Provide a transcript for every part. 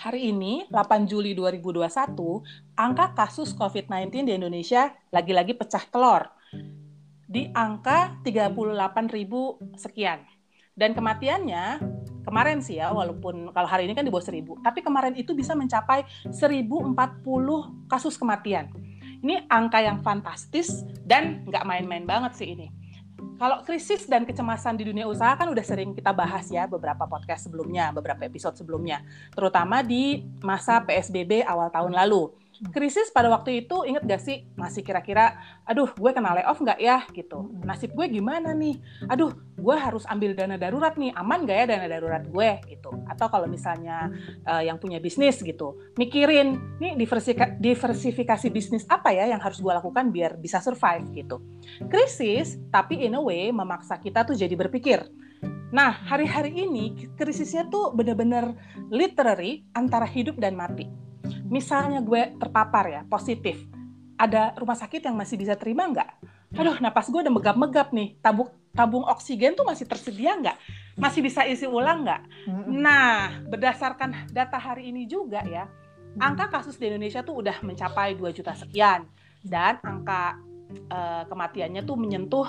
Hari ini, 8 Juli 2021, angka kasus COVID-19 di Indonesia lagi-lagi pecah telur. Di angka 38.000 sekian. Dan kematiannya, kemarin sih ya, walaupun kalau hari ini kan di bawah 1000, tapi kemarin itu bisa mencapai 1040 kasus kematian. Ini angka yang fantastis dan nggak main-main banget sih ini. Kalau krisis dan kecemasan di dunia usaha kan udah sering kita bahas ya beberapa podcast sebelumnya, beberapa episode sebelumnya, terutama di masa PSBB awal tahun lalu krisis pada waktu itu inget gak sih? Masih kira-kira aduh gue kena layoff nggak ya? Gitu. Nasib gue gimana nih? Aduh gue harus ambil dana darurat nih. Aman gak ya dana darurat gue? Gitu. Atau kalau misalnya uh, yang punya bisnis gitu mikirin nih diversifikasi bisnis apa ya yang harus gue lakukan biar bisa survive? Gitu. Krisis tapi in a way memaksa kita tuh jadi berpikir. Nah, hari-hari ini krisisnya tuh bener-bener literary antara hidup dan mati misalnya gue terpapar ya positif. Ada rumah sakit yang masih bisa terima nggak? Aduh napas gue udah megap-megap nih. Tabung tabung oksigen tuh masih tersedia nggak? Masih bisa isi ulang nggak? Nah berdasarkan data hari ini juga ya angka kasus di Indonesia tuh udah mencapai 2 juta sekian. Dan angka uh, kematiannya tuh menyentuh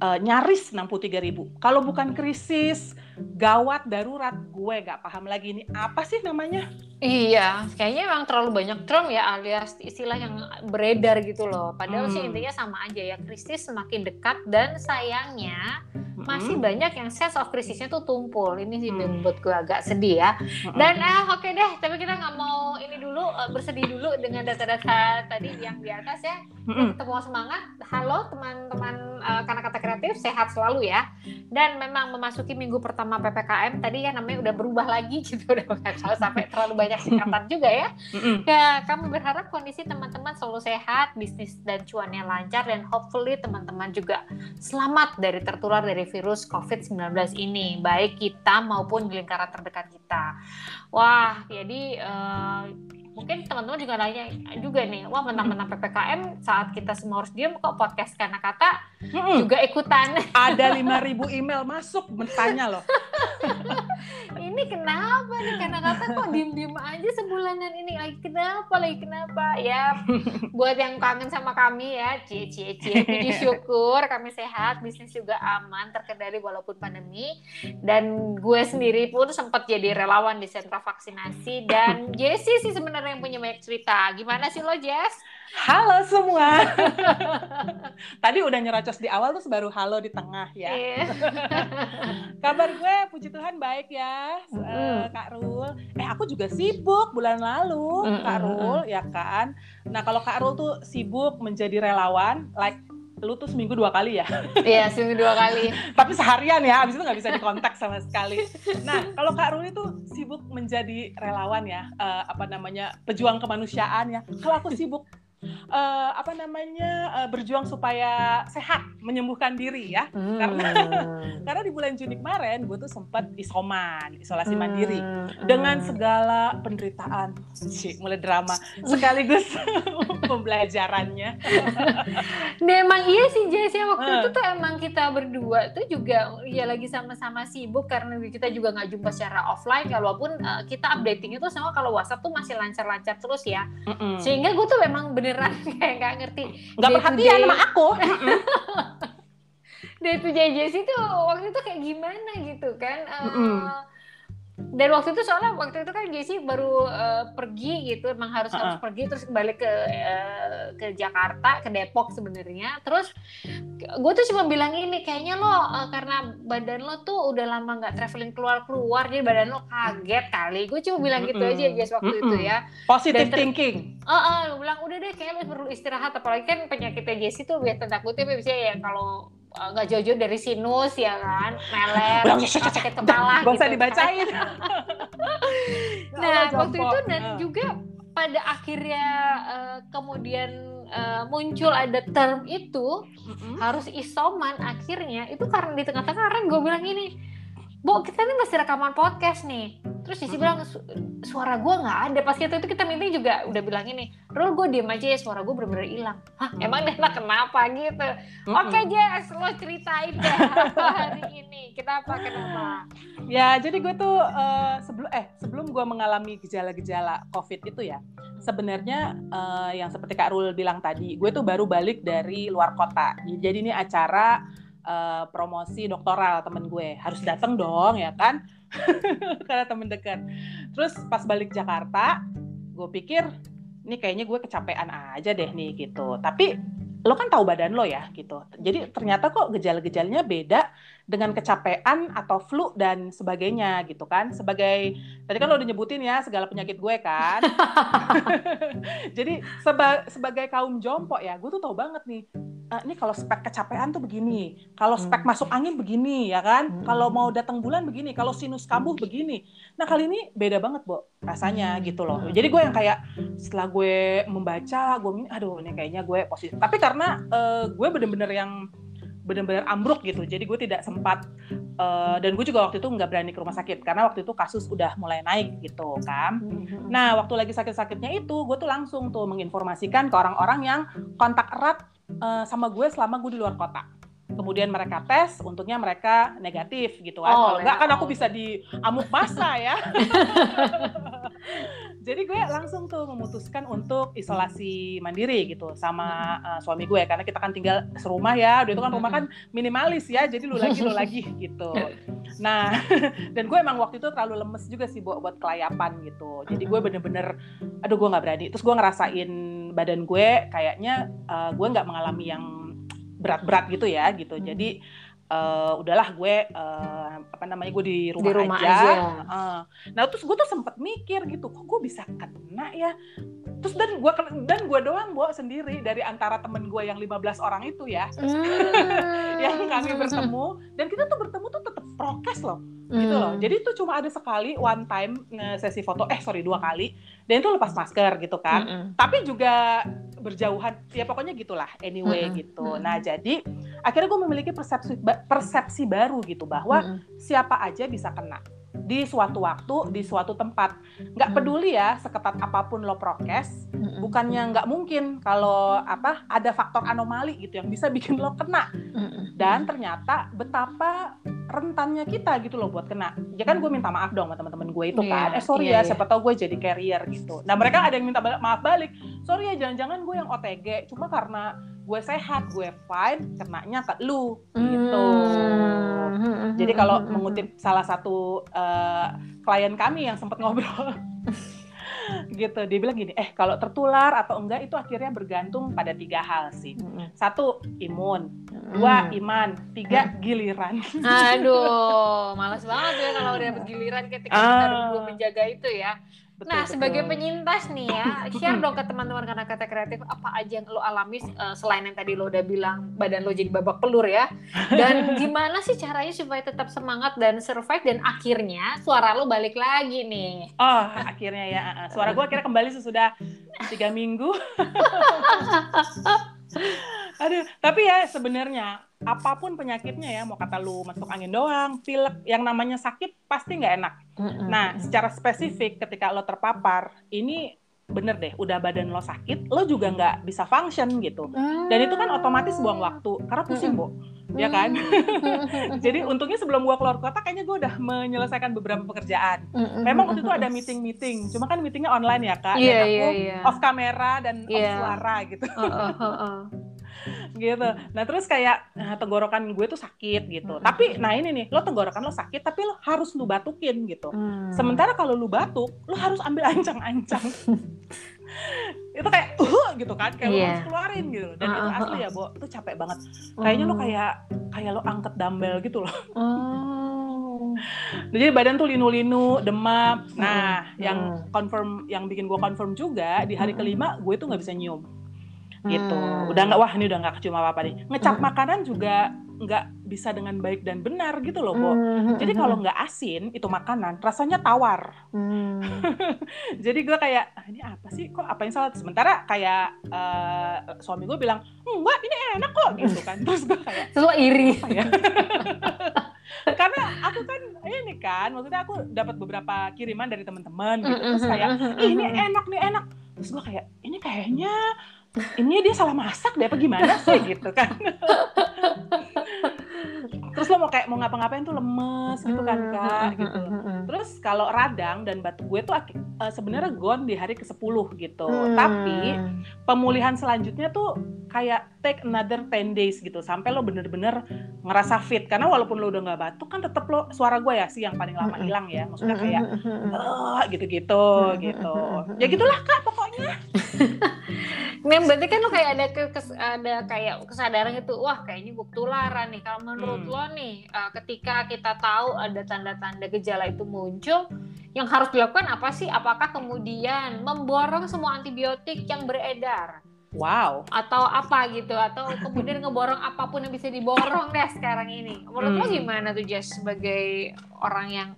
uh, nyaris 63 ribu. Kalau bukan krisis, gawat, darurat, gue gak paham lagi ini apa sih namanya? Iya, kayaknya emang terlalu banyak term ya alias istilah yang beredar gitu loh. Padahal hmm. sih intinya sama aja ya, krisis semakin dekat dan sayangnya hmm. masih banyak yang sense of krisisnya tuh tumpul. Ini sih hmm. membuat gue agak sedih ya. Hmm. Dan ah oke okay deh, tapi kita nggak mau ini dulu uh, bersedih dulu dengan data-data tadi yang di atas ya. Hmm. Mau semangat. Halo teman-teman uh, karena kata kreatif, sehat selalu ya. Dan memang memasuki minggu pertama PPKM tadi ya namanya udah berubah lagi gitu udah nggak sampai terlalu banyak singkatan juga ya. Ya kami berharap kondisi teman-teman selalu sehat, bisnis dan cuannya lancar dan hopefully teman-teman juga selamat dari tertular dari virus COVID-19 ini, baik kita maupun di lingkaran terdekat kita. Wah, jadi uh, mungkin teman-teman juga nanya juga nih, wah mentang-mentang PPKM saat kita semua harus diem kok podcast karena kata hmm. juga ikutan. Ada 5000 email masuk bertanya loh. ini kenapa nih karena kata kok diem-diem aja sebulanan ini lagi kenapa lagi kenapa ya buat yang kangen sama kami ya cie cie cie puji syukur kami sehat bisnis juga aman terkendali walaupun pandemi dan gue sendiri pun sempat jadi relawan di sentra vaksinasi dan Jessie sih sebenarnya yang punya banyak cerita. Gimana sih lo, Jess? Halo semua. Tadi udah nyerocos di awal terus baru halo di tengah ya. Yeah. Kabar gue puji Tuhan baik ya, mm uh, Kak Rul. Eh aku juga sibuk bulan lalu, mm. Kak Rul ya kan. Nah kalau Kak Rul tuh sibuk menjadi relawan, like lu tuh seminggu dua kali ya? Iya, seminggu dua kali. Tapi seharian ya, abis itu nggak bisa dikontak sama sekali. Nah, kalau Kak Ruli tuh sibuk menjadi relawan ya, uh, apa namanya, pejuang kemanusiaan ya. Kalau aku sibuk uh, apa namanya uh, berjuang supaya sehat menyembuhkan diri ya hmm. karena karena di bulan Juni kemarin gue tuh sempat isoman isolasi hmm. mandiri dengan segala penderitaan sih mulai drama sekaligus pembelajarannya nah emang iya sih Jess ya waktu uh. itu tuh emang kita berdua tuh juga ya lagi sama-sama sibuk karena kita juga nggak jumpa secara offline walaupun uh, kita updating itu sama kalau WhatsApp tuh masih lancar-lancar terus ya mm -mm. sehingga gue tuh memang bener beneran kayak nggak ngerti. Nggak perhatian sama aku. Day to day Jessie tuh waktu itu kayak gimana gitu kan uh, mm -hmm dan waktu itu soalnya waktu itu kan Jessie baru uh, pergi gitu emang harus uh -uh. harus pergi terus balik ke uh, ke Jakarta ke Depok sebenarnya terus gue tuh cuma bilang ini kayaknya lo uh, karena badan lo tuh udah lama nggak traveling keluar keluar jadi badan lo kaget kali gue cuma bilang gitu mm -mm. aja Jess waktu mm -mm. itu ya positive thinking uh, uh, bilang udah deh kayaknya lo perlu istirahat apalagi kan penyakitnya Jessie tuh biasa takutnya bisa ya kalau nggak uh, jauh-jauh dari sinus ya kan? Meler sakit kepala gak usah gitu, dibacain. Kan. nah waktu itu dan juga pada akhirnya uh, kemudian uh, muncul ada term itu mm-hmm. harus isoman akhirnya. Itu karena di tengah-tengah orang gue bilang ini Bu kita ini masih rekaman podcast nih. Terus Cici bilang suara gue nggak ada. Pas kita itu kita meeting juga udah bilang ini Rul gue diem aja ya suara gue bener-bener hilang. Hah emang Dena kenapa? Gitu. Oke okay, Jess lo ceritain deh hari ini. Kita apa kenapa ya jadi gue tuh uh, sebelum eh sebelum gue mengalami gejala-gejala covid itu ya sebenarnya uh, yang seperti Kak Rul bilang tadi gue tuh baru balik dari luar kota. Jadi ini acara uh, promosi doktoral temen gue. Harus datang dong ya kan? Karena temen dekat terus pas balik Jakarta gue pikir ini kayaknya gue kecapean aja deh nih gitu. Tapi lo kan tahu badan lo ya gitu. Jadi ternyata kok gejala-gejalanya beda dengan kecapean atau flu dan sebagainya gitu kan. Sebagai tadi kan lo udah nyebutin ya segala penyakit gue kan. Jadi seba, sebagai kaum jompo ya gue tuh tahu banget nih uh, ini kalau spek kecapean tuh begini kalau spek hmm. masuk angin begini ya kan? Hmm. kalau mau datang bulan begini kalau sinus kambuh begini. Nah kali ini beda banget bu rasanya gitu loh. Jadi gue yang kayak setelah gue membaca gue aduh ini kayaknya gue positif. Tapi karena uh, gue bener-bener yang benar-benar ambruk gitu jadi gue tidak sempat uh, dan gue juga waktu itu nggak berani ke rumah sakit karena waktu itu kasus udah mulai naik gitu kan mm-hmm. nah waktu lagi sakit-sakitnya itu gue tuh langsung tuh menginformasikan ke orang-orang yang kontak erat uh, sama gue selama gue di luar kota kemudian mereka tes, untungnya mereka negatif gitu kan. Oh, Kalau enggak kan aku bisa di amuk masa ya. Jadi gue langsung tuh memutuskan untuk isolasi mandiri gitu sama uh, suami gue karena kita kan tinggal serumah ya. Udah itu kan rumah kan minimalis ya. Jadi lu lagi lu lagi gitu. Nah, dan gue emang waktu itu terlalu lemes juga sih buat buat kelayapan gitu. Jadi gue bener-bener aduh gue nggak berani. Terus gue ngerasain badan gue kayaknya uh, gue nggak mengalami yang berat-berat gitu ya gitu. Hmm. Uh, udahlah gue uh, apa namanya gue di rumah, di rumah aja. aja. Uh, nah terus gue tuh sempet mikir gitu, kok gue bisa kena ya? Terus dan gue dan gue doang gue sendiri dari antara temen gue yang 15 orang itu ya, mm. yang kami bertemu dan kita tuh bertemu tuh tetap prokes loh, mm. gitu loh. Hmm. Jadi itu cuma ada sekali one time sesi foto, eh sorry dua kali, dan itu lepas masker gitu kan. Mm -mm. Tapi juga berjauhan ya pokoknya gitulah anyway mm-hmm. gitu nah jadi akhirnya gue memiliki persepsi persepsi baru gitu bahwa mm-hmm. siapa aja bisa kena di suatu waktu di suatu tempat nggak peduli ya seketat apa pun lo prokes mm-hmm. bukannya nggak mungkin kalau apa ada faktor anomali gitu yang bisa bikin lo kena mm-hmm. dan ternyata betapa rentannya kita gitu loh buat kena. Ya kan gue minta maaf dong sama teman-teman gue itu kan. Yeah, eh sorry yeah, ya, yeah. siapa tahu gue jadi carrier gitu. Nah mereka ada yang minta maaf balik. Sorry ya, jangan-jangan gue yang OTG. Cuma karena gue sehat, gue fine, kenanya ke lu gitu. Mm. Jadi kalau mengutip salah satu uh, klien kami yang sempat ngobrol gitu dia bilang gini eh kalau tertular atau enggak itu akhirnya bergantung pada tiga hal sih. Satu imun. Dua iman. Tiga giliran. Aduh malas banget ya kalau udah giliran ketika uh, kita dulu menjaga itu ya Betul, nah, betul. sebagai penyintas nih ya, share dong ke teman-teman karena kata kreatif apa aja yang lo alami uh, selain yang tadi lo udah bilang badan lo jadi babak pelur ya. Dan gimana sih caranya supaya tetap semangat dan survive dan akhirnya suara lo balik lagi nih. Oh, akhirnya ya. Suara gue akhirnya kembali sesudah tiga minggu. Aduh, tapi ya sebenarnya apa pun penyakitnya ya, mau kata lu masuk angin doang, pilek, yang namanya sakit pasti nggak enak. Nah, secara spesifik ketika lo terpapar, ini bener deh, udah badan lo sakit, lo juga nggak bisa function gitu. Dan itu kan otomatis buang waktu, karena pusing, Bu. Ya kan? Jadi untungnya sebelum gua keluar kota, kayaknya gue udah menyelesaikan beberapa pekerjaan. Memang waktu itu ada meeting-meeting, cuma kan meetingnya online ya, Kak. Iya, iya, iya. Off kamera dan yeah. off iya. suara gitu. Uh, uh, uh, uh gitu. Nah terus kayak nah, tenggorokan gue tuh sakit gitu. Hmm. Tapi nah ini nih, lo tenggorokan lo sakit, tapi lo harus lu batukin gitu. Hmm. Sementara kalau lu batuk, lo harus ambil ancang-ancang. itu kayak uh gitu kan kayak yeah. lo iya. harus keluarin gitu dan uh, itu asli ya bo itu capek banget kayaknya lo kayak kayak lo angkat dumbbell gitu loh oh. jadi badan tuh linu-linu demam nah yang confirm yang bikin gue confirm juga di hari kelima gue tuh nggak bisa nyium gitu hmm. udah nggak wah ini udah nggak kecium apa apa nih ngecap hmm. makanan juga nggak bisa dengan baik dan benar gitu loh Bo. Hmm. jadi kalau nggak asin itu makanan rasanya tawar hmm. jadi gue kayak ah, ini apa sih kok apa yang salah sementara kayak uh, suami gue bilang enggak ini enak kok gitu kan terus gue kayak selalu iri ya? karena aku kan ini kan maksudnya aku dapat beberapa kiriman dari teman-teman gitu terus kayak ini enak nih enak terus gue kayak ini kayaknya ini dia salah masak deh apa gimana sih? Gitu kan. Terus lo mau kayak mau ngapa-ngapain tuh lemes gitu kan kak gitu. terus kalau radang dan batu gue tuh uh, sebenarnya gone di hari ke-10 gitu. Hmm. tapi pemulihan selanjutnya tuh kayak take another 10 days gitu. Sampai lo bener-bener ngerasa fit. Karena walaupun lo udah nggak batuk kan tetap lo suara gue ya sih yang paling lama hilang ya. Maksudnya kayak uh, gitu-gitu gitu. ya gitulah kak pokoknya. Nah, berarti kan lo kayak ada kes, ada kayak kesadaran itu, wah kayaknya gue ketularan nih. Kalau menurut hmm. lo nih, uh, ketika kita tahu ada tanda-tanda gejala itu muncul, yang harus dilakukan apa sih? Apakah kemudian memborong semua antibiotik yang beredar? Wow. Atau apa gitu? Atau kemudian ngeborong apa pun yang bisa diborong deh sekarang ini. Menurut hmm. lo gimana tuh Jess sebagai orang yang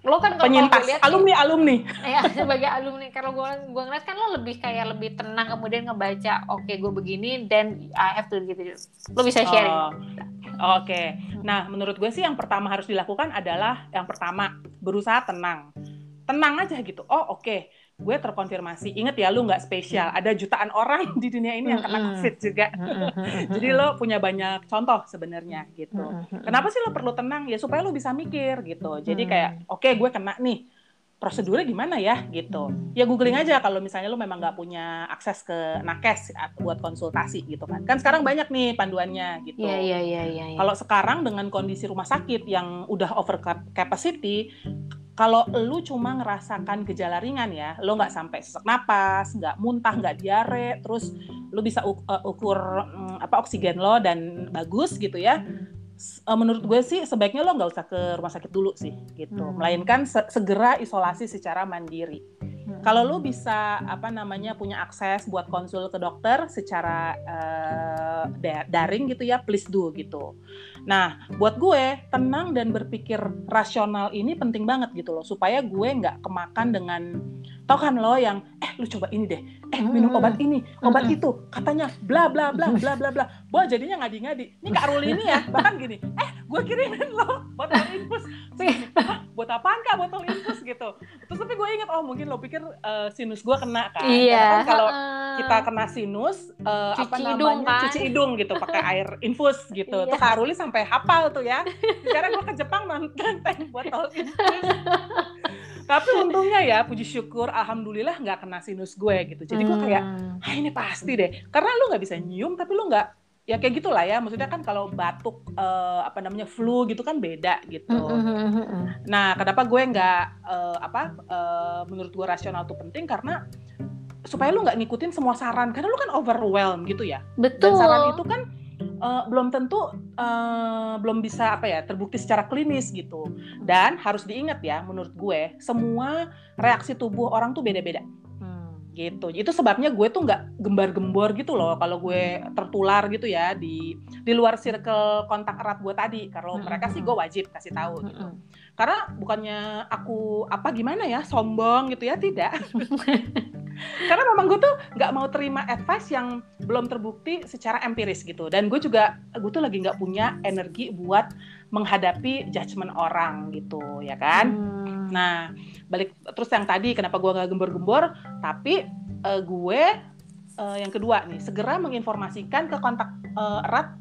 lo kan kalau penyintas lihat, alumni alumni ya sebagai alumni kalau gue gue ngeliat kan lo lebih kayak lebih tenang kemudian ngebaca oke okay, gue begini dan I have to gitu lo bisa sharing oh, oke okay. nah menurut gue sih yang pertama harus dilakukan adalah yang pertama berusaha tenang tenang aja gitu oh oke okay gue terkonfirmasi. Ingat ya, lu nggak spesial. Ada jutaan orang di dunia ini yang kena COVID juga. Jadi lo punya banyak contoh sebenarnya gitu. Kenapa sih lo perlu tenang? Ya supaya lo bisa mikir gitu. Jadi kayak, oke okay, gue kena nih. Prosedurnya gimana ya gitu? Ya googling aja kalau misalnya lo memang nggak punya akses ke nakes buat konsultasi gitu kan. Kan sekarang banyak nih panduannya gitu. Iya iya iya. iya, iya. Kalau sekarang dengan kondisi rumah sakit yang udah over capacity, kalau lu cuma ngerasakan gejala ringan ya, lo nggak sampai sesak napas, nggak muntah, nggak diare, terus lu bisa uh, ukur um, apa oksigen lo dan bagus gitu ya. Uh, menurut gue sih sebaiknya lo nggak usah ke rumah sakit dulu sih gitu, hmm. melainkan se segera isolasi secara mandiri. Kalau lu bisa apa namanya punya akses buat konsul ke dokter secara uh, daring gitu ya, please do gitu. Nah, buat gue tenang dan berpikir rasional ini penting banget gitu loh, supaya gue nggak kemakan dengan tau kan lo yang eh lu coba ini deh eh minum obat ini obat itu katanya bla bla bla bla bla bla. Wah jadinya ngadi-ngadi ini kak Ruli ini ya bahkan gini. Eh gue kirimin lo botol infus. Buat apaan kak botol infus? Gitu. Terus tapi gue inget oh mungkin lo pikir uh, sinus gue kena kan? Iya kan kalau kita kena sinus uh, apa namanya hidung, kan? cuci hidung gitu pakai air infus gitu. Iya. tuh kak Ruli sampai hafal tuh ya. Sekarang gue ke Jepang nonton botol infus tapi untungnya ya puji syukur alhamdulillah nggak kena sinus gue gitu. Jadi gue kayak hmm. ah ini pasti deh. Karena lu nggak bisa nyium tapi lu nggak ya kayak gitulah ya. Maksudnya kan kalau batuk uh, apa namanya flu gitu kan beda gitu. Hmm, hmm, nah kenapa gue nggak uh, apa uh, menurut gue rasional tuh penting? Karena supaya lu nggak ngikutin semua saran. Karena lu kan overwhelmed gitu ya. Betul dan saran itu kan uh, belum tentu uh, belum bisa apa ya terbukti secara klinis gitu dan harus diingat ya menurut gue semua reaksi tubuh orang tuh beda-beda hmm. gitu itu sebabnya gue tuh nggak gembar-gembor gitu loh kalau gue tertular gitu ya di di luar circle kontak erat gue tadi kalau hmm. mereka sih gue wajib kasih tahu hmm. gitu karena bukannya aku apa gimana ya sombong gitu ya? Tidak. Karena memang gue tuh nggak mau terima advice yang belum terbukti secara empiris gitu. Dan gue juga gue tuh lagi nggak punya energi buat menghadapi judgement orang gitu ya kan? Hmm. nah balik terus yang tadi kenapa gue nggak gembor-gembor tapi uh, gue uh, yang kedua nih segera menginformasikan ke kontak uh, erat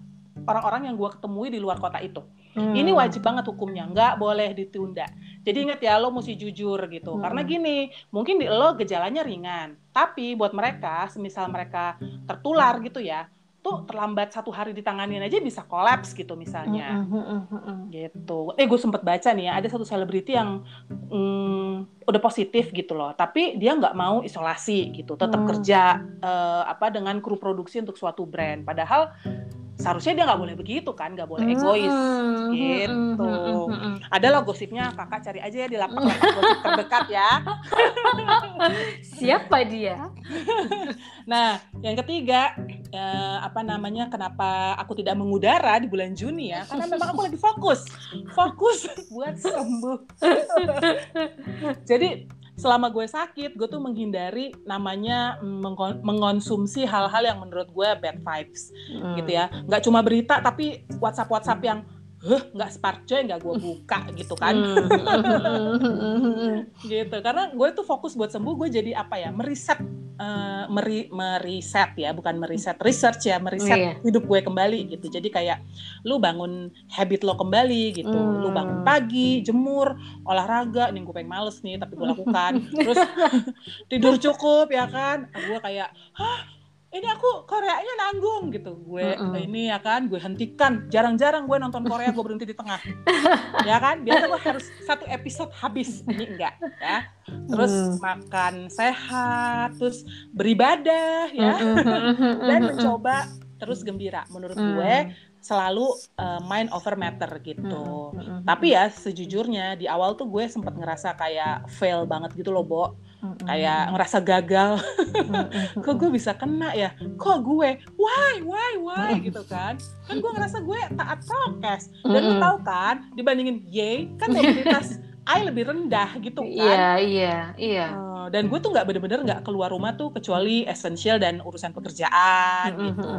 orang-orang yang gue ketemui di luar kota itu Hmm. Ini wajib banget hukumnya, nggak boleh ditunda. Jadi ingat ya, lo mesti jujur gitu. Hmm. Karena gini, mungkin di lo gejalanya ringan, tapi buat mereka, semisal mereka tertular gitu ya, tuh terlambat satu hari ditanganin aja bisa kolaps gitu misalnya. Mm, mm, mm, gitu. Eh gue sempet baca nih ya, ada satu selebriti yang mm, udah positif gitu loh, tapi dia nggak mau isolasi gitu, tetap mm. kerja uh, apa dengan kru produksi untuk suatu brand. Padahal seharusnya dia nggak boleh begitu kan nggak boleh egois. hmm, gitu. hmm, hmm, ada loh gosipnya kakak cari aja ya di lapak-lapak gosip terdekat ya. Siapa dia? Nah yang ketiga eh, apa namanya kenapa aku tidak mengudara di bulan Juni ya? Karena memang aku lagi fokus fokus buat sembuh. jadi selama gue sakit gue tuh menghindari namanya mengkonsumsi hal-hal yang menurut gue bad vibes hmm. gitu ya nggak cuma berita tapi WhatsApp WhatsApp yang huh nggak spark joy nggak gue buka gitu kan? Gitu karena gue tuh fokus buat sembuh gue jadi apa ya meriset uh, meri meriset ya bukan meriset research ya meriset yeah. hidup gue kembali gitu. Jadi kayak lu bangun habit lo kembali gitu. Mm. lu bangun pagi jemur olahraga ini gue pengen males nih tapi gue lakukan. Terus tidur cukup ya kan? Gue kayak hah ini aku Koreanya nanggung gitu gue mm -mm. ini ya kan gue hentikan jarang-jarang gue nonton Korea gue berhenti di tengah ya kan biasa gue harus satu episode habis ini enggak ya terus mm. makan sehat terus beribadah ya dan mencoba terus gembira menurut mm. gue selalu uh, mind over matter gitu. Mm -hmm. Tapi ya sejujurnya di awal tuh gue sempat ngerasa kayak fail banget gitu loh, Bo. Mm -hmm. Kayak ngerasa gagal. Kok gue bisa kena ya? Kok gue? Why? Why? Why? gitu kan. Kan gue ngerasa gue taat prokes. Dan lo tau kan, dibandingin Y, kan mobilitas I lebih rendah gitu kan. Iya, iya, iya. Uh, dan gue tuh nggak bener-bener nggak keluar rumah tuh kecuali essential dan urusan pekerjaan mm-hmm. gitu.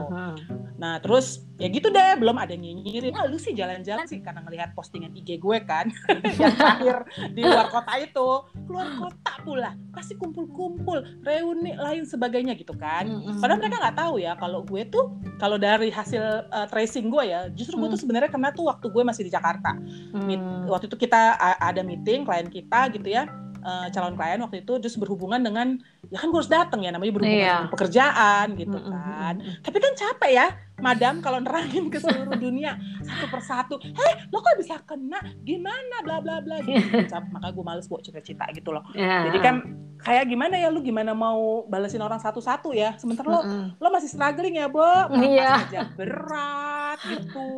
Nah terus ya gitu deh, belum ada nyinyirin. Ah, lu sih jalan-jalan sih karena ngelihat postingan IG gue kan yang terakhir di luar kota itu, keluar kota pula, pasti kumpul-kumpul, reuni lain sebagainya gitu kan. Padahal mereka nggak tahu ya kalau gue tuh kalau dari hasil uh, tracing gue ya, justru gue tuh sebenarnya kena tuh waktu gue masih di Jakarta. Mm. Waktu itu kita ada meeting klien kita gitu ya uh, calon klien waktu itu terus berhubungan dengan ya kan gue harus datang ya namanya berhubungan yeah. dengan pekerjaan gitu mm -hmm. kan tapi kan capek ya madam kalau nerangin ke seluruh dunia satu persatu heh lo kok bisa kena? Gimana? Bla bla bla. Gitu. Maka gue males buat cerita-cerita gitu loh. Yeah. jadi kan kayak gimana ya lu gimana mau balesin orang satu-satu ya? Sementara lo mm -hmm. lo masih struggling ya bo? Yeah. kerja berat gitu.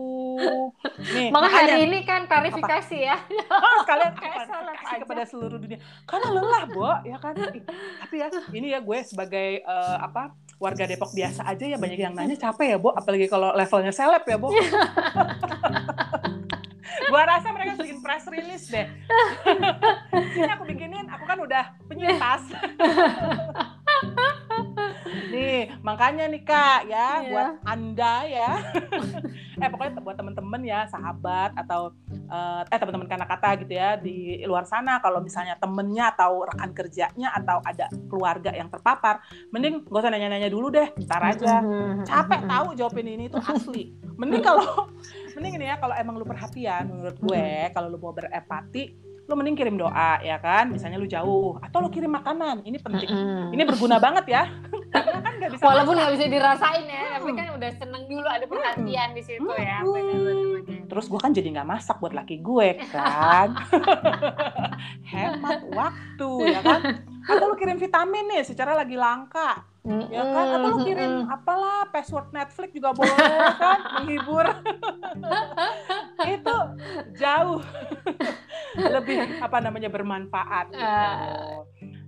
Nih maka hari ini kan klarifikasi ya. Oh, sekalian klarifikasi kepada seluruh dunia. Karena lelah bo ya kan? Tapi ya ini ya gue sebagai uh, apa warga Depok biasa aja ya banyak yang nanya capek ya, Bo, apalagi kalau levelnya seleb ya, Bo. gua rasa mereka bikin press release deh. Ini aku bikinin, aku kan udah penyintas. nih, makanya nih Kak ya, yeah. buat Anda ya. eh pokoknya buat temen-temen ya, sahabat atau uh, eh teman-teman kanak kata gitu ya di luar sana kalau misalnya temennya atau rekan kerjanya atau ada keluarga yang terpapar, mending gak usah nanya-nanya dulu deh, ntar aja. Capek tahu jawabin ini itu asli. Mending kalau mending ini ya kalau emang lu perhatian menurut gue, kalau lu mau berempati lo mending kirim doa ya kan misalnya lu jauh atau lo kirim makanan ini penting mm -hmm. ini berguna banget ya kan gak bisa walaupun nggak bisa dirasain ya tapi kan udah seneng dulu ada perhatian di situ ya terus gue kan jadi nggak masak buat laki gue kan. Hemat waktu ya kan? Atau lo kirim vitamin nih secara lagi langka. Ya kan? Atau lo kirim apalah password Netflix juga boleh kan? Menghibur. Itu jauh. Lebih apa namanya bermanfaat gitu. Uh,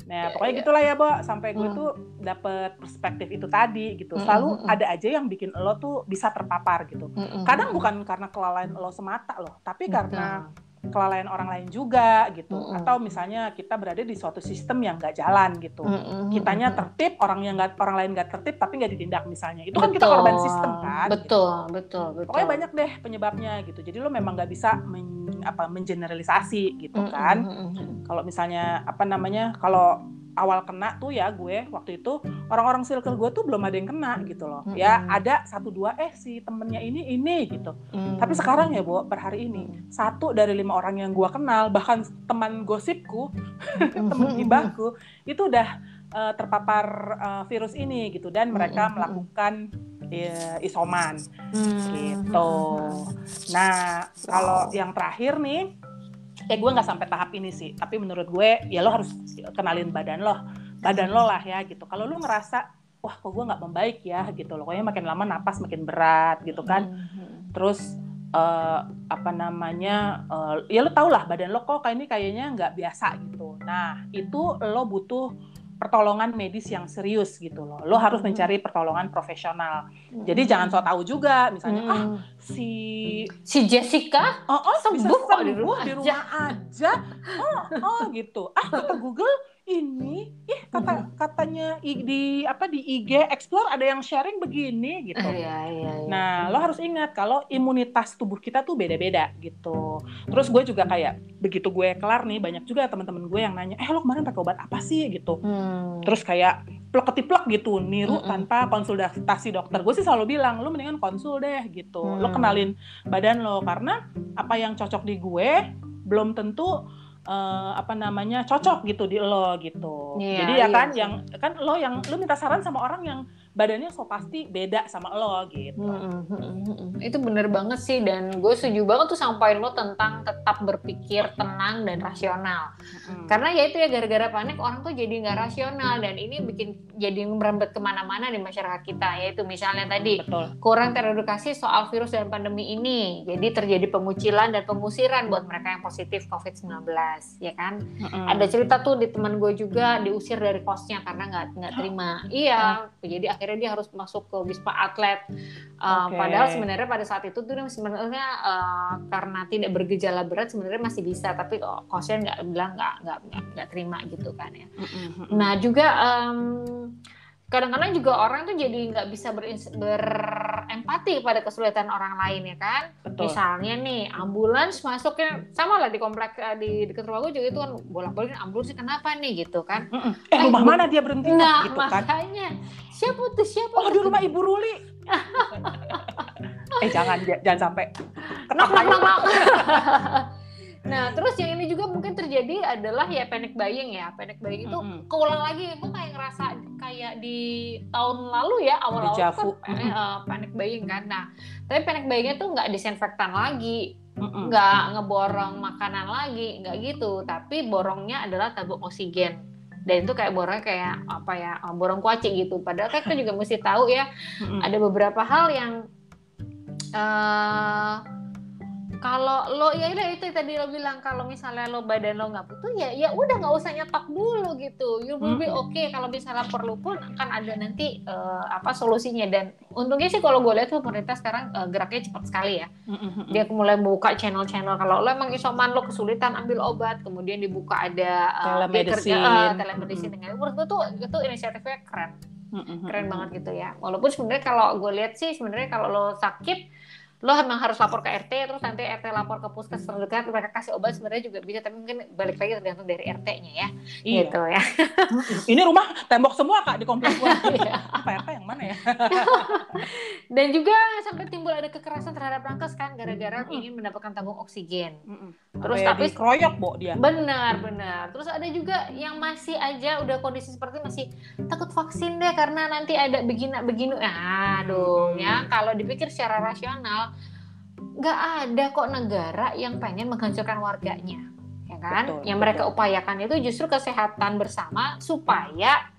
nah pokoknya iya. gitulah ya Bo sampai gue mm. tuh dapet perspektif itu tadi gitu selalu mm-hmm. ada aja yang bikin lo tuh bisa terpapar gitu kadang bukan karena kelalaian lo semata loh tapi karena kelalaian orang lain juga gitu mm -hmm. atau misalnya kita berada di suatu sistem yang nggak jalan gitu mm -hmm. kitanya tertib orang yang nggak orang lain nggak tertib tapi nggak ditindak misalnya itu betul. kan kita korban sistem kan betul gitu. betul betul pokoknya banyak deh penyebabnya gitu jadi lo memang nggak bisa men, apa mengeneralisasi gitu mm -hmm. kan kalau misalnya apa namanya kalau awal kena tuh ya gue waktu itu orang-orang circle gue tuh belum ada yang kena gitu loh mm -hmm. ya ada satu dua eh si temennya ini ini gitu mm -hmm. tapi sekarang ya bu per hari ini satu dari lima orang yang gue kenal bahkan teman gosipku teman gibahku itu udah uh, terpapar uh, virus ini gitu dan mereka mm -hmm. melakukan uh, isoman mm -hmm. gitu nah kalau yang terakhir nih eh gue nggak sampai tahap ini sih. Tapi menurut gue ya lo harus kenalin badan lo. Badan lo lah ya gitu. Kalau lo ngerasa wah kok gue nggak membaik ya? gitu loh. Pokoknya makin lama napas makin berat gitu kan. Mm-hmm. terus uh, apa namanya uh, ya lo tau lah badan lo kok kayak ini kayaknya nggak biasa gitu. Nah itu lo butuh pertolongan medis yang serius gitu loh. Lo harus hmm. mencari pertolongan profesional. Jadi hmm. jangan so tahu juga misalnya hmm. ah si si Jessica oh, oh sembuh kok di rumah, di rumah aja. Oh, oh gitu. Ah kata Google ini ih kata katanya di apa di IG Explore ada yang sharing begini gitu. Uh, iya, iya, iya. Nah, lo harus ingat kalau imunitas tubuh kita tuh beda-beda gitu. Terus gue juga kayak begitu gue kelar nih banyak juga teman-teman gue yang nanya, "Eh, lo kemarin pakai obat apa sih?" gitu. Hmm. Terus kayak plek ketiplek gitu, niru mm -mm. tanpa konsultasi dokter. Gue sih selalu bilang, lo mendingan konsul deh gitu. Hmm. Lo kenalin badan lo karena apa yang cocok di gue belum tentu uh, apa namanya cocok gitu di lo gitu. Yeah, Jadi ya iya, kan yang kan lo yang lo minta saran sama orang yang badannya so pasti beda sama lo gitu. Hmm, hmm, itu bener banget sih dan gue setuju banget tuh sampai lo tentang tetap berpikir tenang dan rasional. Hmm. Karena ya itu ya gara-gara panik orang tuh jadi nggak rasional dan ini bikin jadi merembet ke mana-mana di masyarakat kita yaitu misalnya tadi Betul. kurang teredukasi soal virus dan pandemi ini. Jadi terjadi pengucilan dan pengusiran buat mereka yang positif COVID-19 ya kan. Hmm. Ada cerita tuh di teman gue juga diusir dari kosnya karena nggak nggak terima. Iya, jadi akhirnya akhirnya dia harus masuk ke wisma atlet uh, okay. padahal sebenarnya pada saat itu tuh sebenarnya uh, karena tidak bergejala berat sebenarnya masih bisa tapi kosnya nggak bilang nggak nggak nggak terima gitu kan ya mm-hmm. nah juga um, kadang-kadang juga orang tuh jadi nggak bisa berempati pada kesulitan orang lain ya kan? Betul. misalnya nih ambulans masuknya sama lah di komplek eh, di dekat rumah gue juga itu kan bolak-balik ambulans kenapa nih? Gitu kan. Eh rumah mana dia berhenti? Nah, gitu kan. makanya siapa tuh siapa oh di rumah ibu Ruli. Eh jangan jangan sampai kenapa kenapa Nah, terus yang ini juga mungkin terjadi adalah ya panic buying ya. Panic buying itu mm-hmm. keulang lagi. Gue kayak ngerasa kayak di tahun lalu ya awal-awal kan mm-hmm. uh, panic buying kan. Nah, tapi panic buyingnya tuh nggak disinfektan lagi, mm-hmm. nggak ngeborong makanan lagi, nggak gitu. Tapi borongnya adalah tabung oksigen dan itu kayak borongnya kayak apa ya borong kuaci gitu padahal kan kita juga mesti tahu ya mm-hmm. ada beberapa hal yang uh, kalau lo ya itu tadi lo bilang kalau misalnya lo badan lo nggak butuh ya ya udah nggak usah nyetok dulu gitu. You will be oke okay. kalau misalnya perlu pun akan ada nanti uh, apa solusinya. Dan untungnya sih kalau gue lihat pemerintah sekarang uh, geraknya cepat sekali ya. Dia mulai membuka channel-channel. Kalau lo emang isoman lo kesulitan ambil obat kemudian dibuka ada uh, telemedicine. uh, telemedicine dengan menurut gue tuh itu inisiatifnya keren. Keren banget gitu ya. Walaupun sebenarnya kalau gue lihat sih sebenarnya kalau lo sakit lo memang harus lapor ke RT terus nanti RT lapor ke puskes terdekat mereka kasih obat sebenarnya juga bisa tapi mungkin balik lagi tergantung dari RT-nya ya. Iya. gitu ya. Ini rumah tembok semua kak di kompleks gua. Iya. apa RT yang mana ya? Dan juga sampai timbul ada kekerasan terhadap nakes kan gara-gara ingin mendapatkan tabung oksigen. Terus tapi kroyok bo dia. Benar benar. Terus ada juga yang masih aja udah kondisi seperti masih takut vaksin deh karena nanti ada begini begini aduh ya. Kalau dipikir secara rasional nggak ada kok negara yang pengen menghancurkan warganya ya kan? Betul, yang mereka betul. upayakan itu justru kesehatan bersama supaya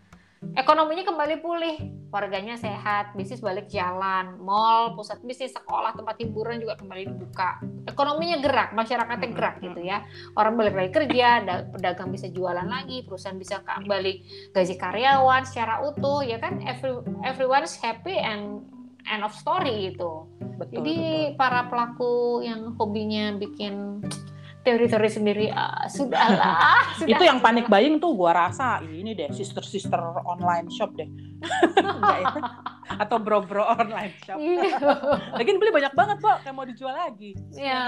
ekonominya kembali pulih warganya sehat bisnis balik jalan mall pusat bisnis sekolah tempat hiburan juga kembali dibuka. Ekonominya gerak masyarakatnya gerak gitu ya. Orang balik lagi kerja pedagang bisa jualan lagi perusahaan bisa kembali gaji karyawan secara utuh ya kan? Every everyone's happy and end of story itu. Betul, Jadi betul. para pelaku yang hobinya bikin teori-teori sendiri uh, sudahlah. sudah, itu yang panik buying tuh gua rasa ini deh sister-sister online shop deh. ya? Atau bro-bro online shop. Iya. Lagi beli banyak banget kok kayak mau dijual lagi. Iya.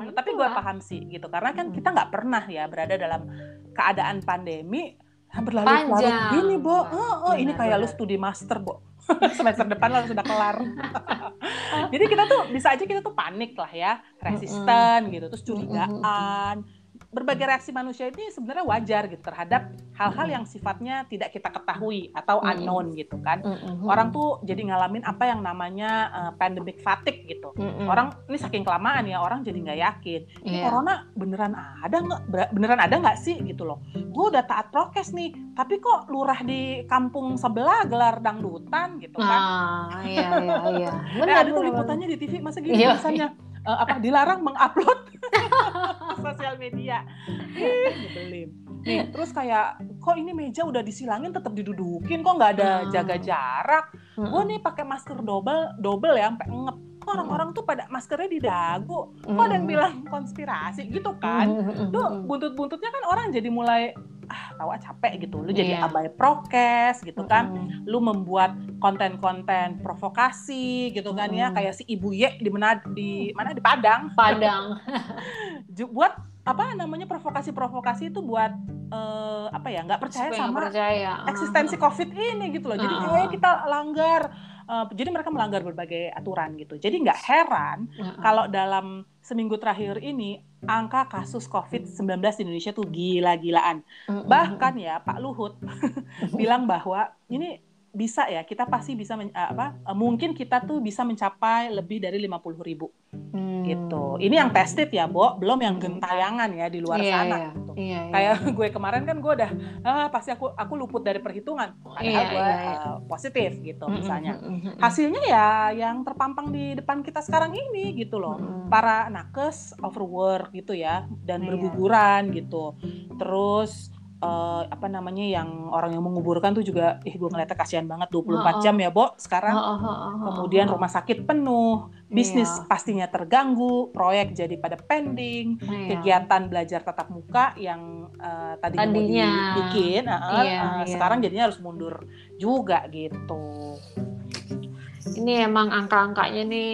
Ya, Tapi gue paham sih gitu karena kan kita nggak pernah ya berada dalam keadaan pandemi berlalu-lalu gini, Bo. Oh, oh ini kayak benar. lu studi master, Bo semester depan lo sudah kelar. Jadi kita tuh bisa aja kita tuh panik lah ya, resisten gitu, terus curigaan, berbagai reaksi manusia ini sebenarnya wajar gitu terhadap hal-hal yang sifatnya tidak kita ketahui atau unknown gitu kan. Orang tuh jadi ngalamin apa yang namanya uh, pandemic fatigue gitu. Orang ini saking kelamaan ya orang jadi nggak yakin. Ini yeah. corona beneran ada nggak? Beneran ada nggak sih gitu loh. Gue udah taat prokes nih, tapi kok lurah di kampung sebelah gelar dangdutan gitu kan. Ah, iya iya iya. Benar, eh, ada tuh liputannya di TV masa gitu iya. misalnya uh, apa dilarang mengupload sosial media. Nyebelin. Nih, terus kayak kok ini meja udah disilangin tetap didudukin kok nggak ada hmm. jaga jarak. Gue nih pakai masker double double ya sampai ngep. Kok orang-orang tuh pada maskernya di dagu. Kok ada yang bilang konspirasi gitu kan. Tuh buntut-buntutnya kan orang jadi mulai ah tahu ah capek gitu lu jadi yeah. abai prokes gitu kan mm. lu membuat konten-konten provokasi gitu kan ya kayak si ibu ye di mana di mana di Padang Padang buat apa namanya provokasi-provokasi itu buat uh, apa ya nggak percaya Supaya sama percaya. eksistensi COVID ini gitu loh jadi uh. kayak kita langgar uh, jadi mereka melanggar berbagai aturan gitu. Jadi nggak heran uh -uh. kalau dalam seminggu terakhir ini angka kasus COVID-19 di Indonesia tuh gila-gilaan. Uh -uh. Bahkan ya Pak Luhut bilang bahwa ini bisa ya kita pasti bisa men, apa mungkin kita tuh bisa mencapai lebih dari 50 ribu hmm. gitu ini yang tested ya Bo belum yang gentayangan ya di luar yeah, sana yeah. Gitu. Yeah. kayak gue kemarin kan gue udah ah, pasti aku aku luput dari perhitungan padahal yeah, gue yeah. Uh, positif gitu mm -hmm, misalnya hasilnya ya yang terpampang di depan kita sekarang ini gitu loh mm -hmm. para nakes overwork gitu ya dan yeah. berguguran gitu terus uh, apa namanya yang orang yang menguburkan tuh juga ih gue ngeliatnya kasihan banget 24 oh, oh. jam ya Bo sekarang oh, oh, oh, oh, kemudian rumah sakit penuh bisnis yeah. pastinya terganggu proyek jadi pada pending yeah. kegiatan belajar tatap muka yang uh, tadi tadinya mau dibikin uh, yeah, uh, yeah. sekarang jadinya harus mundur juga gitu ini emang angka-angkanya nih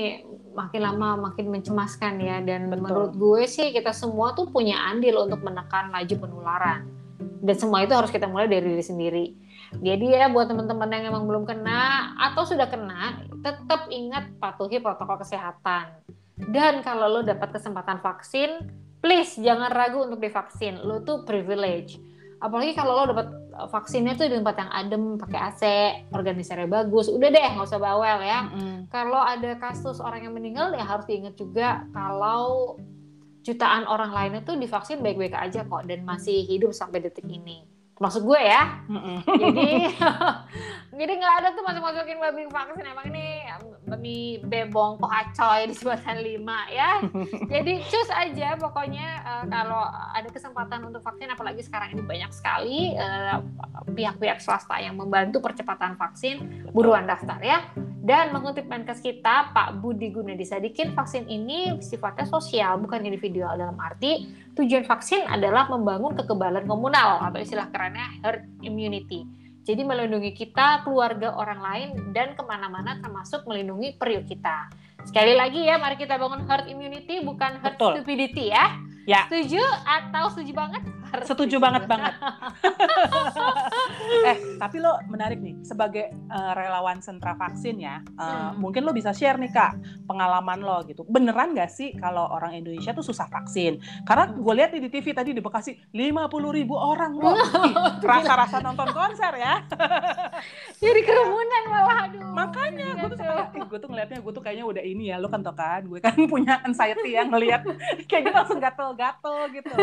makin lama makin mencemaskan ya dan Betul. menurut gue sih kita semua tuh punya andil untuk menekan laju penularan dan semua itu harus kita mulai dari diri sendiri. Jadi ya buat teman-teman yang emang belum kena atau sudah kena tetap ingat patuhi protokol kesehatan. Dan kalau lo dapat kesempatan vaksin please jangan ragu untuk divaksin. Lo tuh privilege. Apalagi kalau lo dapat eh, vaksinnya tuh di tempat yang adem pakai AC organisasinya bagus. Udah deh nggak usah bawel ya. Mm -hmm. kalau ada kasus orang yang meninggal ya harus diingat juga kalau jutaan orang lain itu divaksin baik-baik aja kok dan masih hidup sampai detik ini maksud gue ya. Mm jadi jadi nggak ada tuh masuk masukin babi vaksin. Emang ini babi bebong kok acoy di sebatan lima ya. Jadi cus aja pokoknya uh, kalau ada kesempatan untuk vaksin apalagi sekarang ini banyak sekali eh, pihak-pihak swasta yang membantu percepatan vaksin buruan daftar ya. Dan mengutip Menkes kita, Pak Budi Gunadi Sadikin, vaksin ini sifatnya sosial, bukan individual. Dalam arti tujuan vaksin adalah membangun kekebalan komunal atau istilah kerennya herd immunity. Jadi melindungi kita, keluarga orang lain, dan ke mana-mana termasuk melindungi periuk kita. Sekali lagi ya, mari kita bangun herd immunity, bukan herd Betul. stupidity ya. Ya. Setuju atau setuju banget? Setuju banget banget. eh, tapi lo menarik nih sebagai uh, relawan sentra vaksin ya. Uh, hmm. Mungkin lo bisa share nih kak pengalaman lo gitu. Beneran gak sih kalau orang Indonesia tuh susah vaksin? Karena gue lihat di TV tadi di Bekasi 50 ribu orang lo. Rasa-rasa nonton konser ya. Jadi kerumunan malah aduh. Makanya gue tuh kayak, gue tuh ngeliatnya gue tuh kayaknya udah ini ya. Lo kan tau kan, gue kan punya anxiety yang ngeliat kayak gitu langsung gatel-gatel gitu.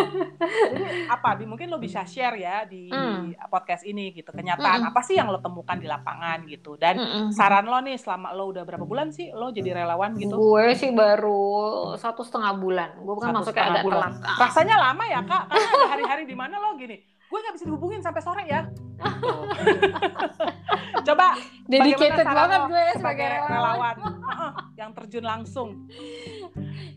Jadi apa? Mungkin lo bisa share ya di hmm. podcast ini gitu. Kenyataan hmm. apa sih yang lo temukan di lapangan gitu. Dan hmm. saran lo nih selama lo udah berapa bulan sih lo jadi relawan gitu? Gue sih baru satu setengah bulan. Gue kan masuknya agak bulan. telat. Rasanya lama ya kak? Karena ada hari-hari di mana lo gini gue nggak bisa dihubungin sampai sore ya. Coba dedicated banget gue sebagai relawan yang terjun langsung.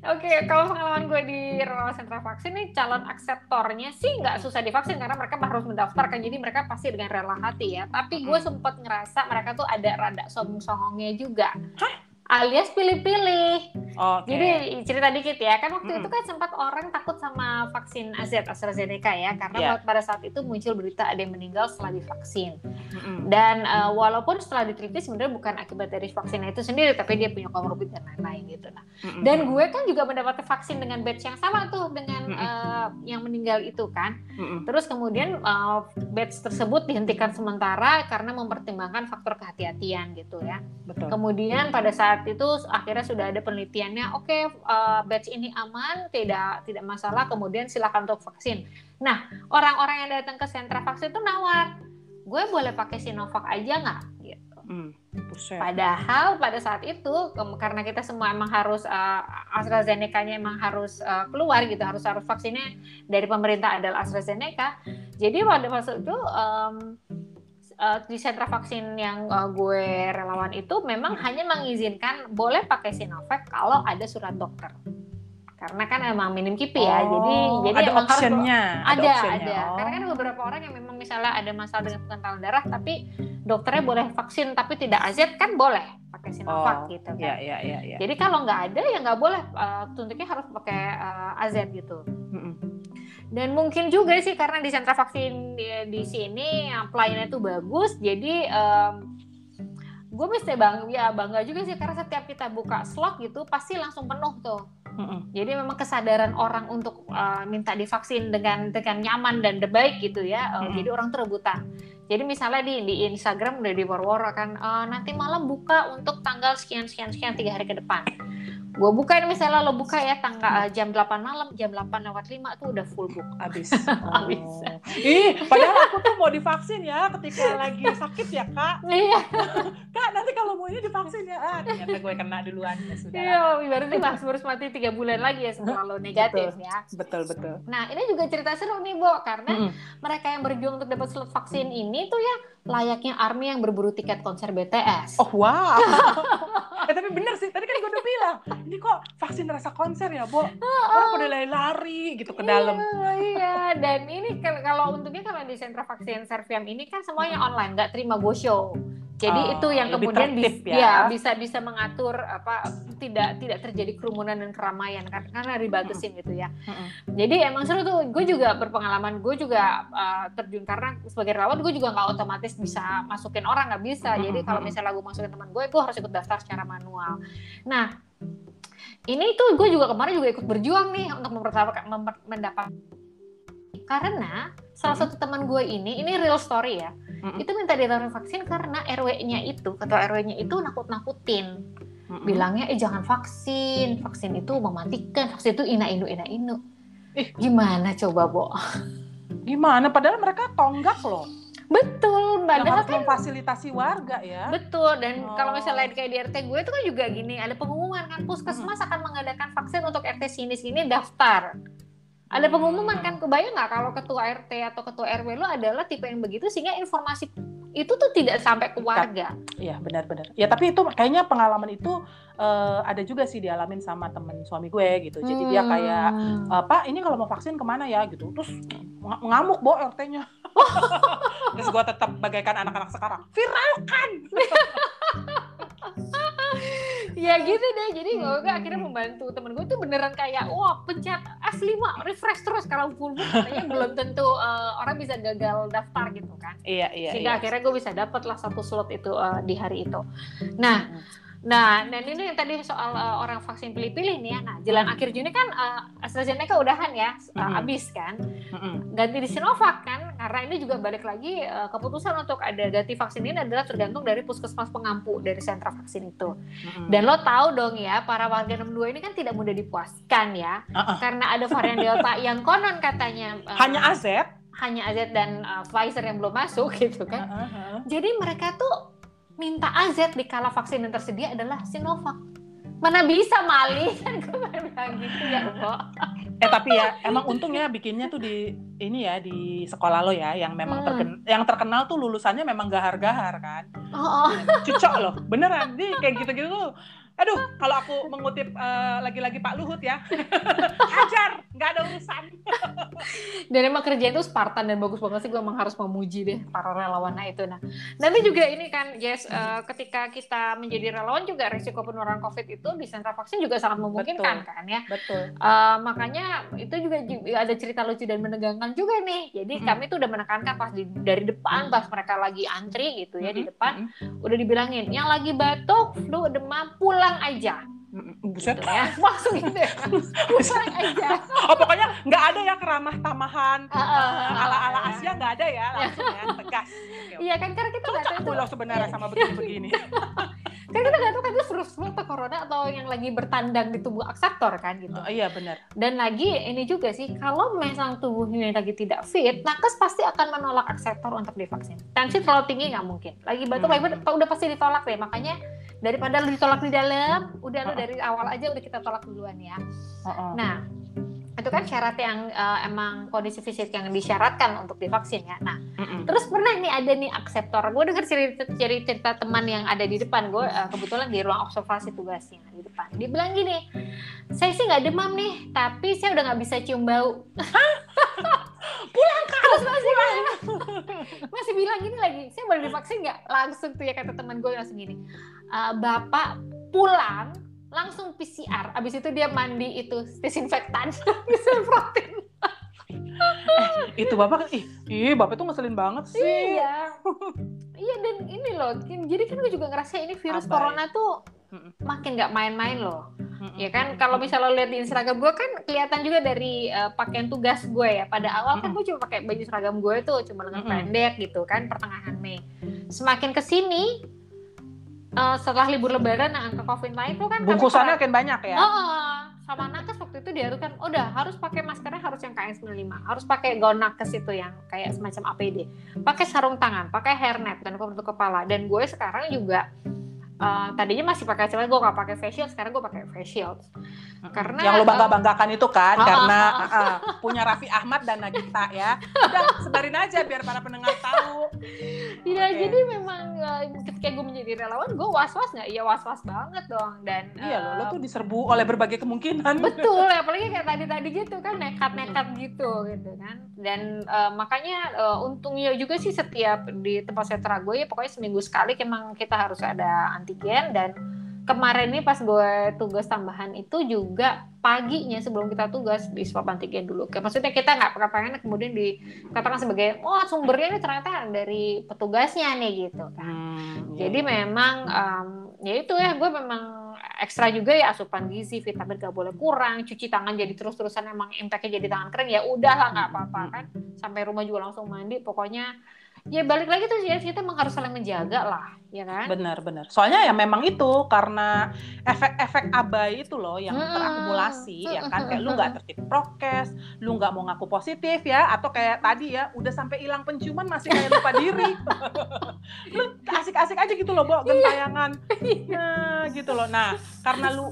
Oke, okay, kalau pengalaman gue di relawan sentra vaksin nih calon akseptornya sih nggak susah divaksin karena mereka harus mendaftarkan jadi mereka pasti dengan rela hati ya. Tapi gue sempat ngerasa mereka tuh ada rada sombong-songongnya juga. Hah? Alias pilih-pilih. Okay. Jadi cerita dikit ya, kan waktu mm itu kan sempat orang takut sama vaksin AZ AstraZeneca ya, karena yeah. pada saat itu muncul berita ada yang meninggal setelah divaksin. Mm. Dan uh, walaupun setelah diteliti sebenarnya bukan akibat dari vaksin itu sendiri, tapi dia punya komorbid dan lain-lain gitu. Nah, mm dan gue kan juga mendapatkan vaksin dengan batch yang sama tuh dengan mm uh, yang meninggal itu kan. Mm. Terus kemudian uh, batch tersebut dihentikan sementara karena mempertimbangkan faktor kehati-hatian gitu ya. Betul. Kemudian pada saat saat itu akhirnya sudah ada penelitiannya oke okay, uh, batch ini aman tidak tidak masalah kemudian silakan untuk vaksin. Nah orang-orang yang datang ke sentra vaksin itu nawar gue boleh pakai Sinovac aja nggak? Gitu. Hmm, padahal pada saat itu karena kita semua emang harus uh, AstraZeneca-nya emang harus uh, keluar gitu harus harus vaksinnya dari pemerintah adalah AstraZeneca. Jadi pada masa itu um, uh, di sentra vaksin yang uh, gue relawan itu memang hanya mengizinkan boleh pakai Sinovac kalau ada surat dokter. karena kan emang minim kipi ya. jadi Oh, jadi ada emang harus- optionnya. ada optionnya. ada Oh. karena kan beberapa orang yang memang misalnya ada masalah dengan pengentalan darah tapi dokternya boleh vaksin tapi tidak AZ kan boleh pakai Sinovac Oh, gitu kan. Iya, iya, iya, iya. Jadi kalau nggak ada ya nggak boleh uh, tuntuknya harus pakai uh, AZ gitu. Mm-mm. Dan mungkin juga sih karena di sentra vaksin di, di sini yang pelayanannya itu bagus, jadi gue mesti bang ya bangga juga sih karena setiap kita buka slot gitu pasti langsung penuh tuh. Mm-mm. Jadi memang kesadaran orang untuk uh, minta divaksin dengan dengan nyaman dan baik gitu ya. Uh. Jadi orang tuh rebutan. Jadi misalnya di di Instagram udah diwar-war kan uh, nanti malam buka untuk tanggal sekian sekian sekian tiga hari ke depan. Gue buka ini misalnya lo buka ya tanggal uh, jam 8 malam, jam 8 lewat 5 tuh udah full book. Abis. Abis. Oh. Ih, padahal aku tuh mau divaksin ya ketika lagi sakit ya kak. Iya, Kak nanti kalau mau ini divaksin ya. Ah, ternyata gue kena duluan ya sudah. iya, ibaratnya mas harus mati tiga bulan lagi ya setelah lo negatif ya. Betul betul. Nah ini juga cerita seru nih Bo, karena Mm-mm. mereka yang berjuang untuk dapat slot vaksin ini tuh ya layaknya army yang berburu tiket konser BTS. Oh wow. eh tapi bener sih, tadi kan gue udah bilang, ini kok vaksin rasa konser ya, Bo? Orang pada lari-lari gitu ke dalam. Iya, iya. dan ini kal- kalau untungnya kalau di sentra vaksin Serviam ini kan semuanya online, nggak terima go show. Jadi Oh, itu yang kemudian tertib bis- ya. ya, bisa bisa mengatur apa tidak tidak terjadi kerumunan dan keramaian kan karena dibatasin gitu ya. Jadi emang seru tuh. Gue juga berpengalaman. Gue juga uh, terjun karena sebagai relawan gue juga nggak otomatis bisa masukin orang nggak bisa. Jadi kalau misalnya gue masukin teman gue, gue harus ikut daftar secara manual. Nah ini tuh gue juga kemarin juga ikut berjuang nih untuk mempertahankan memper- mendapat karena salah satu teman gue ini ini real story ya Mm-mm. itu minta ditaruh vaksin karena RW-nya itu ketua RW-nya itu nakut-nakutin bilangnya eh jangan vaksin vaksin itu mematikan vaksin itu ina inu ina inu Ih. gimana coba bo Gimana? Padahal mereka tonggak loh. betul Yang padahal harus kan memfasilitasi warga ya. betul dan Oh. kalau misalnya kayak di RT gue itu kan juga gini ada pengumuman kan puskesmas akan mengadakan vaksin untuk RT sini sini daftar ada pengumuman kan kebayang nggak kalau ketua RT atau ketua RW lo adalah tipe yang begitu sehingga informasi itu tuh tidak sampai ke warga Iya benar-benar. Ya tapi itu kayaknya pengalaman itu eh, ada juga sih dialamin sama temen suami gue gitu. Jadi dia kayak Hmm. "Eh, Pak ini kalau mau vaksin ke mana ya gitu. Terus ng- ngamuk bo RT-nya. Terus gue tetap bagaikan anak-anak sekarang. Viralkan. ya gitu deh jadi gue Hmm. akhirnya membantu temen gue tuh beneran kayak wah pencet F5 refresh terus kalau full book katanya belum tentu eh, orang bisa gagal daftar gitu kan Iya iya. sehingga iya. akhirnya gue bisa dapat lah satu slot itu eh, di hari itu nah Nah, dan ini yang tadi soal eh, orang vaksin pilih-pilih nih ya. Nah, jalan akhir Juni kan eh, AstraZeneca udahan ya, Mm-mm. habis kan. Ganti di Sinovac kan, karena ini juga balik lagi eh, keputusan untuk ada ganti vaksin ini adalah tergantung dari puskesmas pengampu dari sentra vaksin itu. Dan lo tahu dong ya, para warga 62 ini kan tidak mudah dipuaskan ya, Uh-uh. karena ada varian Delta yang konon katanya eh, hanya AZ. hanya AZ dan eh, Pfizer yang belum masuk gitu kan. Uh-uh. Jadi mereka tuh minta AZ di kala vaksin yang tersedia adalah Sinovac. Mana bisa Mali kan gue bilang gitu ya, Bo. Eh tapi ya emang untungnya bikinnya tuh di ini ya di sekolah lo ya yang memang Hmm. terken- yang terkenal tuh lulusannya memang gahar-gahar kan. Oh, oh. Cucok loh, beneran. Di kayak gitu-gitu tuh. Aduh, kalau aku mengutip eh, lagi-lagi Pak Luhut ya. Hajar, nggak ada urusan. Dan emang kerjaan itu Spartan dan bagus banget sih gue emang harus memuji deh para relawannya itu. Nah, nanti juga ini kan, Jess, eh, ketika kita menjadi relawan juga risiko penularan COVID itu di sentra vaksin juga sangat memungkinkan Betul. kan ya. Betul. Eh, makanya itu juga ju- ada cerita lucu dan menegangkan juga nih. Jadi Mm. kami tuh udah menekankan pas di- dari depan, pas mereka lagi antri gitu ya di Mm-mm. depan, udah dibilangin yang lagi batuk, flu, demam pulang aja. Mm-mm. Buset. Gitu ya. Langsung gitu ya. pulang aja. Oh pokoknya nggak ada ya keramah tamahan Ah, ah, ah, ala-ala. Asia nggak ada ya langsung ya tegas. Iya kan karena kita nggak tahu Aku loh sebenarnya sama begini-begini. kan kita nggak tahu kan itu virus flu atau corona atau yang lagi bertandang di tubuh akseptor kan gitu. Oh, iya benar. Dan lagi ini juga sih kalau memang tubuhnya lagi tidak fit, nakes pasti akan menolak akseptor untuk divaksin. Tensi terlalu tinggi nggak mungkin. Lagi batuk, Hmm. lagi udah pasti ditolak deh. Makanya daripada lu ditolak di dalam, udah lu dari awal aja udah kita tolak duluan ya. Nah, itu kan syarat yang uh, emang kondisi fisik yang disyaratkan untuk divaksin ya. Nah, Mm-mm. terus pernah nih ada nih akseptor. Gue dengar cerita, cerita, teman yang ada di depan gue uh, kebetulan di ruang observasi tugasnya di depan. Dia bilang gini, saya sih nggak demam nih, tapi saya udah nggak bisa cium bau. pulang Terus masih bilang, masih bilang gini lagi, saya boleh divaksin nggak? Langsung tuh ya kata teman gue langsung gini, "Eh, bapak pulang langsung PCR, abis itu dia mandi itu disinfektan, disemprotin. itu bapak kan ih, ih bapak tuh ngeselin banget sih Iya, iya dan ini loh, jadi kan gue juga ngerasa ini virus Abai. corona tuh makin nggak main-main loh. Mm-mm. Ya kan, kalau misalnya lo lihat di Instagram gue kan kelihatan juga dari eh, pakaian tugas gue ya. Pada awal kan gue cuma pakai baju seragam gue tuh cuma lengan pendek gitu kan pertengahan Mei. Semakin ke sini eh, setelah libur Lebaran nah, angka COVID naik tuh kan bungkusannya banyak ya? Oh, sama nakes waktu itu diharuskan udah harus pakai maskernya harus yang KN95, harus pakai gaun nakes itu yang kayak semacam APD, pakai sarung tangan, pakai hairnet dan penutup kepala. Dan gue sekarang juga eh, tadinya masih pakai cuma gue gak pakai face shield, sekarang gue pakai face shield. Karena, yang lo bangga banggakan itu kan Ah, karena ah, ah, ah, punya Raffi Ahmad dan Nagita ya. Udah sebarin aja biar para pendengar tahu Tidak, Oke. jadi memang eh, ketika gue menjadi relawan, gue was-was nggak? Iya was-was banget dong. Dan iya lo lo eh, tuh diserbu oleh berbagai kemungkinan betul ya apalagi kayak tadi-tadi gitu kan nekat-nekat gitu gitu kan dan eh, makanya eh, untungnya juga sih setiap di tempat sentra gue ya pokoknya seminggu sekali emang kita harus ada antigen dan kemarin ini pas gue tugas tambahan itu juga paginya sebelum kita tugas di swab antigen dulu. Kayak maksudnya kita nggak pengen kemudian dikatakan sebagai wah sumbernya ini ternyata dari petugasnya nih gitu kan. Hmm, Jadi memang em, ya itu ya gue memang ekstra juga ya asupan gizi, vitamin gak boleh kurang, cuci tangan jadi terus-terusan emang impactnya jadi tangan kering ya udahlah nggak apa-apa kan. Sampai rumah juga langsung mandi, pokoknya ya balik lagi tuh ya kita emang harus saling menjaga lah, ya kan? benar-benar soalnya ya memang itu karena efek-efek abai itu loh yang Mm-mm. terakumulasi ya kan? Kayak lu nggak tertib prokes lu nggak mau ngaku positif ya atau kayak tadi ya udah sampai hilang penciuman masih kayak lupa diri. Lu asik-asik aja gitu loh Bo gentayangan. Nah gitu loh. Nah karena lu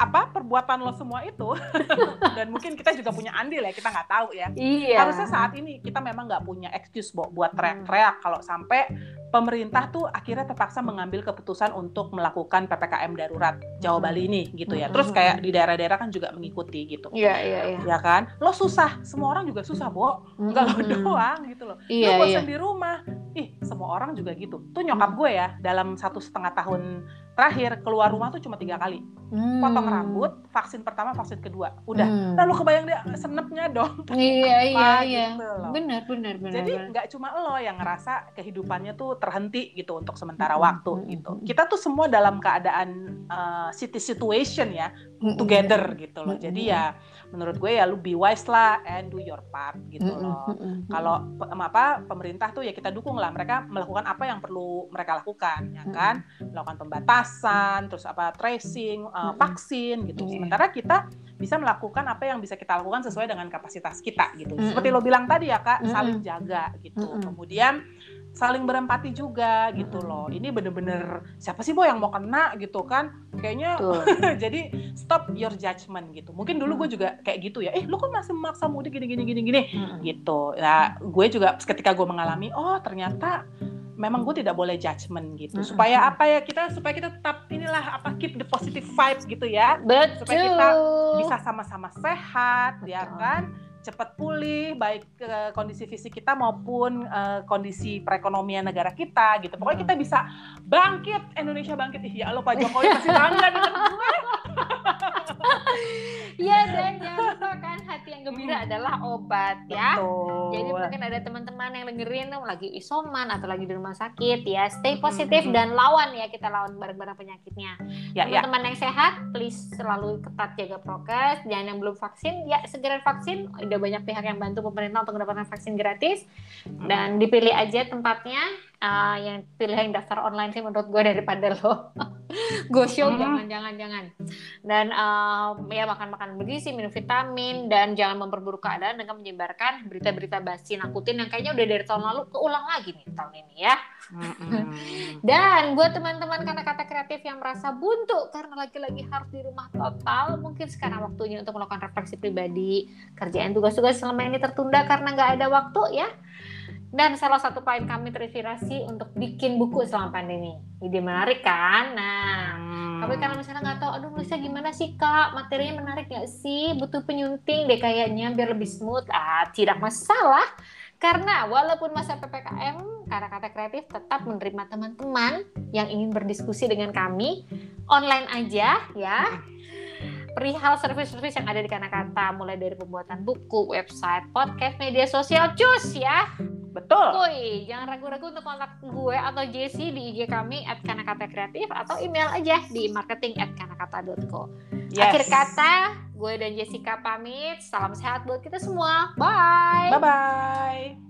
apa perbuatan lo semua itu. Dan mungkin kita juga punya andil ya kita nggak tahu ya. Iya. harusnya saat ini kita memang nggak punya excuse Bo, buat teriak-teriak. Kalau sampai pemerintah tuh akhirnya terpaksa mengambil keputusan untuk melakukan ppkm darurat Jawa Bali ini gitu ya. Terus kayak di daerah-daerah kan juga mengikuti gitu. Iya, iya, iya. ya kan? Lo susah. Semua orang juga susah Bo. Nggak lo Mm-mm. doang gitu loh. Iya, lu iya. bosan di rumah. Ih semua orang juga gitu tuh nyokap gue ya dalam satu setengah tahun terakhir keluar rumah tuh cuma tiga kali Hmm. potong rambut vaksin pertama vaksin kedua udah Hmm. lalu kebayang dia senepnya dong Iya, iya, Apa iya. gitu loh. Benar, benar, benar. Jadi nggak cuma lo yang ngerasa kehidupannya tuh terhenti gitu untuk sementara Mm-mm, waktu mm-mm, gitu. mm-mm. Kita tuh semua dalam keadaan uh, city situation ya, together gitu loh. Jadi ya menurut gue ya lu be wise lah and do your part gitu loh. Kalau apa pemerintah tuh ya kita dukung lah mereka melakukan apa yang perlu mereka lakukan ya kan, melakukan pembatasan, terus apa tracing, uh, vaksin gitu. Iya. Sementara kita bisa melakukan apa yang bisa kita lakukan sesuai dengan kapasitas kita gitu. Seperti lo bilang tadi ya kak, saling jaga gitu. Kemudian saling berempati juga gitu loh. Ini bener-bener siapa sih bo yang mau kena gitu kan? Kayaknya jadi stop your judgment gitu. Mungkin dulu gue juga kayak gitu ya. Eh lu kok masih memaksa mudik gini gini gini gini gitu. Nah gue juga ketika gue mengalami oh ternyata memang gue tidak boleh judgment gitu. Supaya apa ya kita supaya kita tetap inilah apa keep the positive vibes gitu ya. Betul. Supaya kita Bisa sama-sama sehat ya Betul. kan cepat pulih baik ke kondisi fisik kita maupun eh, kondisi perekonomian negara kita gitu. Pokoknya kita bisa bangkit Indonesia bangkit. Ih, ya Allah Pak Jokowi masih bangga dengan gue Iya dan jangan lupa kan hati yang gembira adalah obat ya. Betul. Jadi mungkin ada teman-teman yang dengerin tuh lagi isoman atau lagi di rumah sakit ya, stay positif dan lawan ya kita lawan bareng-bareng penyakitnya. ya ya Teman-teman yang sehat, please selalu ketat jaga prokes. Dan yang belum vaksin, ya segera vaksin. Udah banyak pihak yang bantu pemerintah untuk mendapatkan vaksin gratis. Dan dipilih aja tempatnya uh, yang pilih yang daftar online sih menurut gue daripada lo. Go show hmm. jangan jangan jangan. Dan uh, ya makan makan bergizi minum vitamin dan jangan memperburuk keadaan dengan menyebarkan berita-berita basi nakutin yang kayaknya udah dari tahun lalu keulang lagi nih tahun ini ya. Hmm. dan buat teman-teman karena kata kreatif yang merasa buntu karena lagi-lagi harus di rumah total mungkin sekarang waktunya untuk melakukan refleksi pribadi kerjaan tugas-tugas selama ini tertunda karena nggak ada waktu ya dan salah satu poin kami terinspirasi untuk bikin buku selama pandemi. Ide menarik kan? Nah, hmm. tapi kalau misalnya nggak tahu, aduh nulisnya gimana sih kak? Materinya menarik nggak sih? Butuh penyunting deh kayaknya biar lebih smooth. Ah, tidak masalah. Karena walaupun masa PPKM, kata-kata kreatif tetap menerima teman-teman yang ingin berdiskusi dengan kami online aja ya perihal service-service yang ada di Kanakata mulai dari pembuatan buku, website, podcast, media sosial, cus ya. Betul. Woi, jangan ragu-ragu untuk kontak gue atau Jesse di IG kami at kanakata kreatif atau email aja di marketing at kanakata.co. Yes. Akhir kata, gue dan Jessica pamit. Salam sehat buat kita semua. Bye. Bye-bye.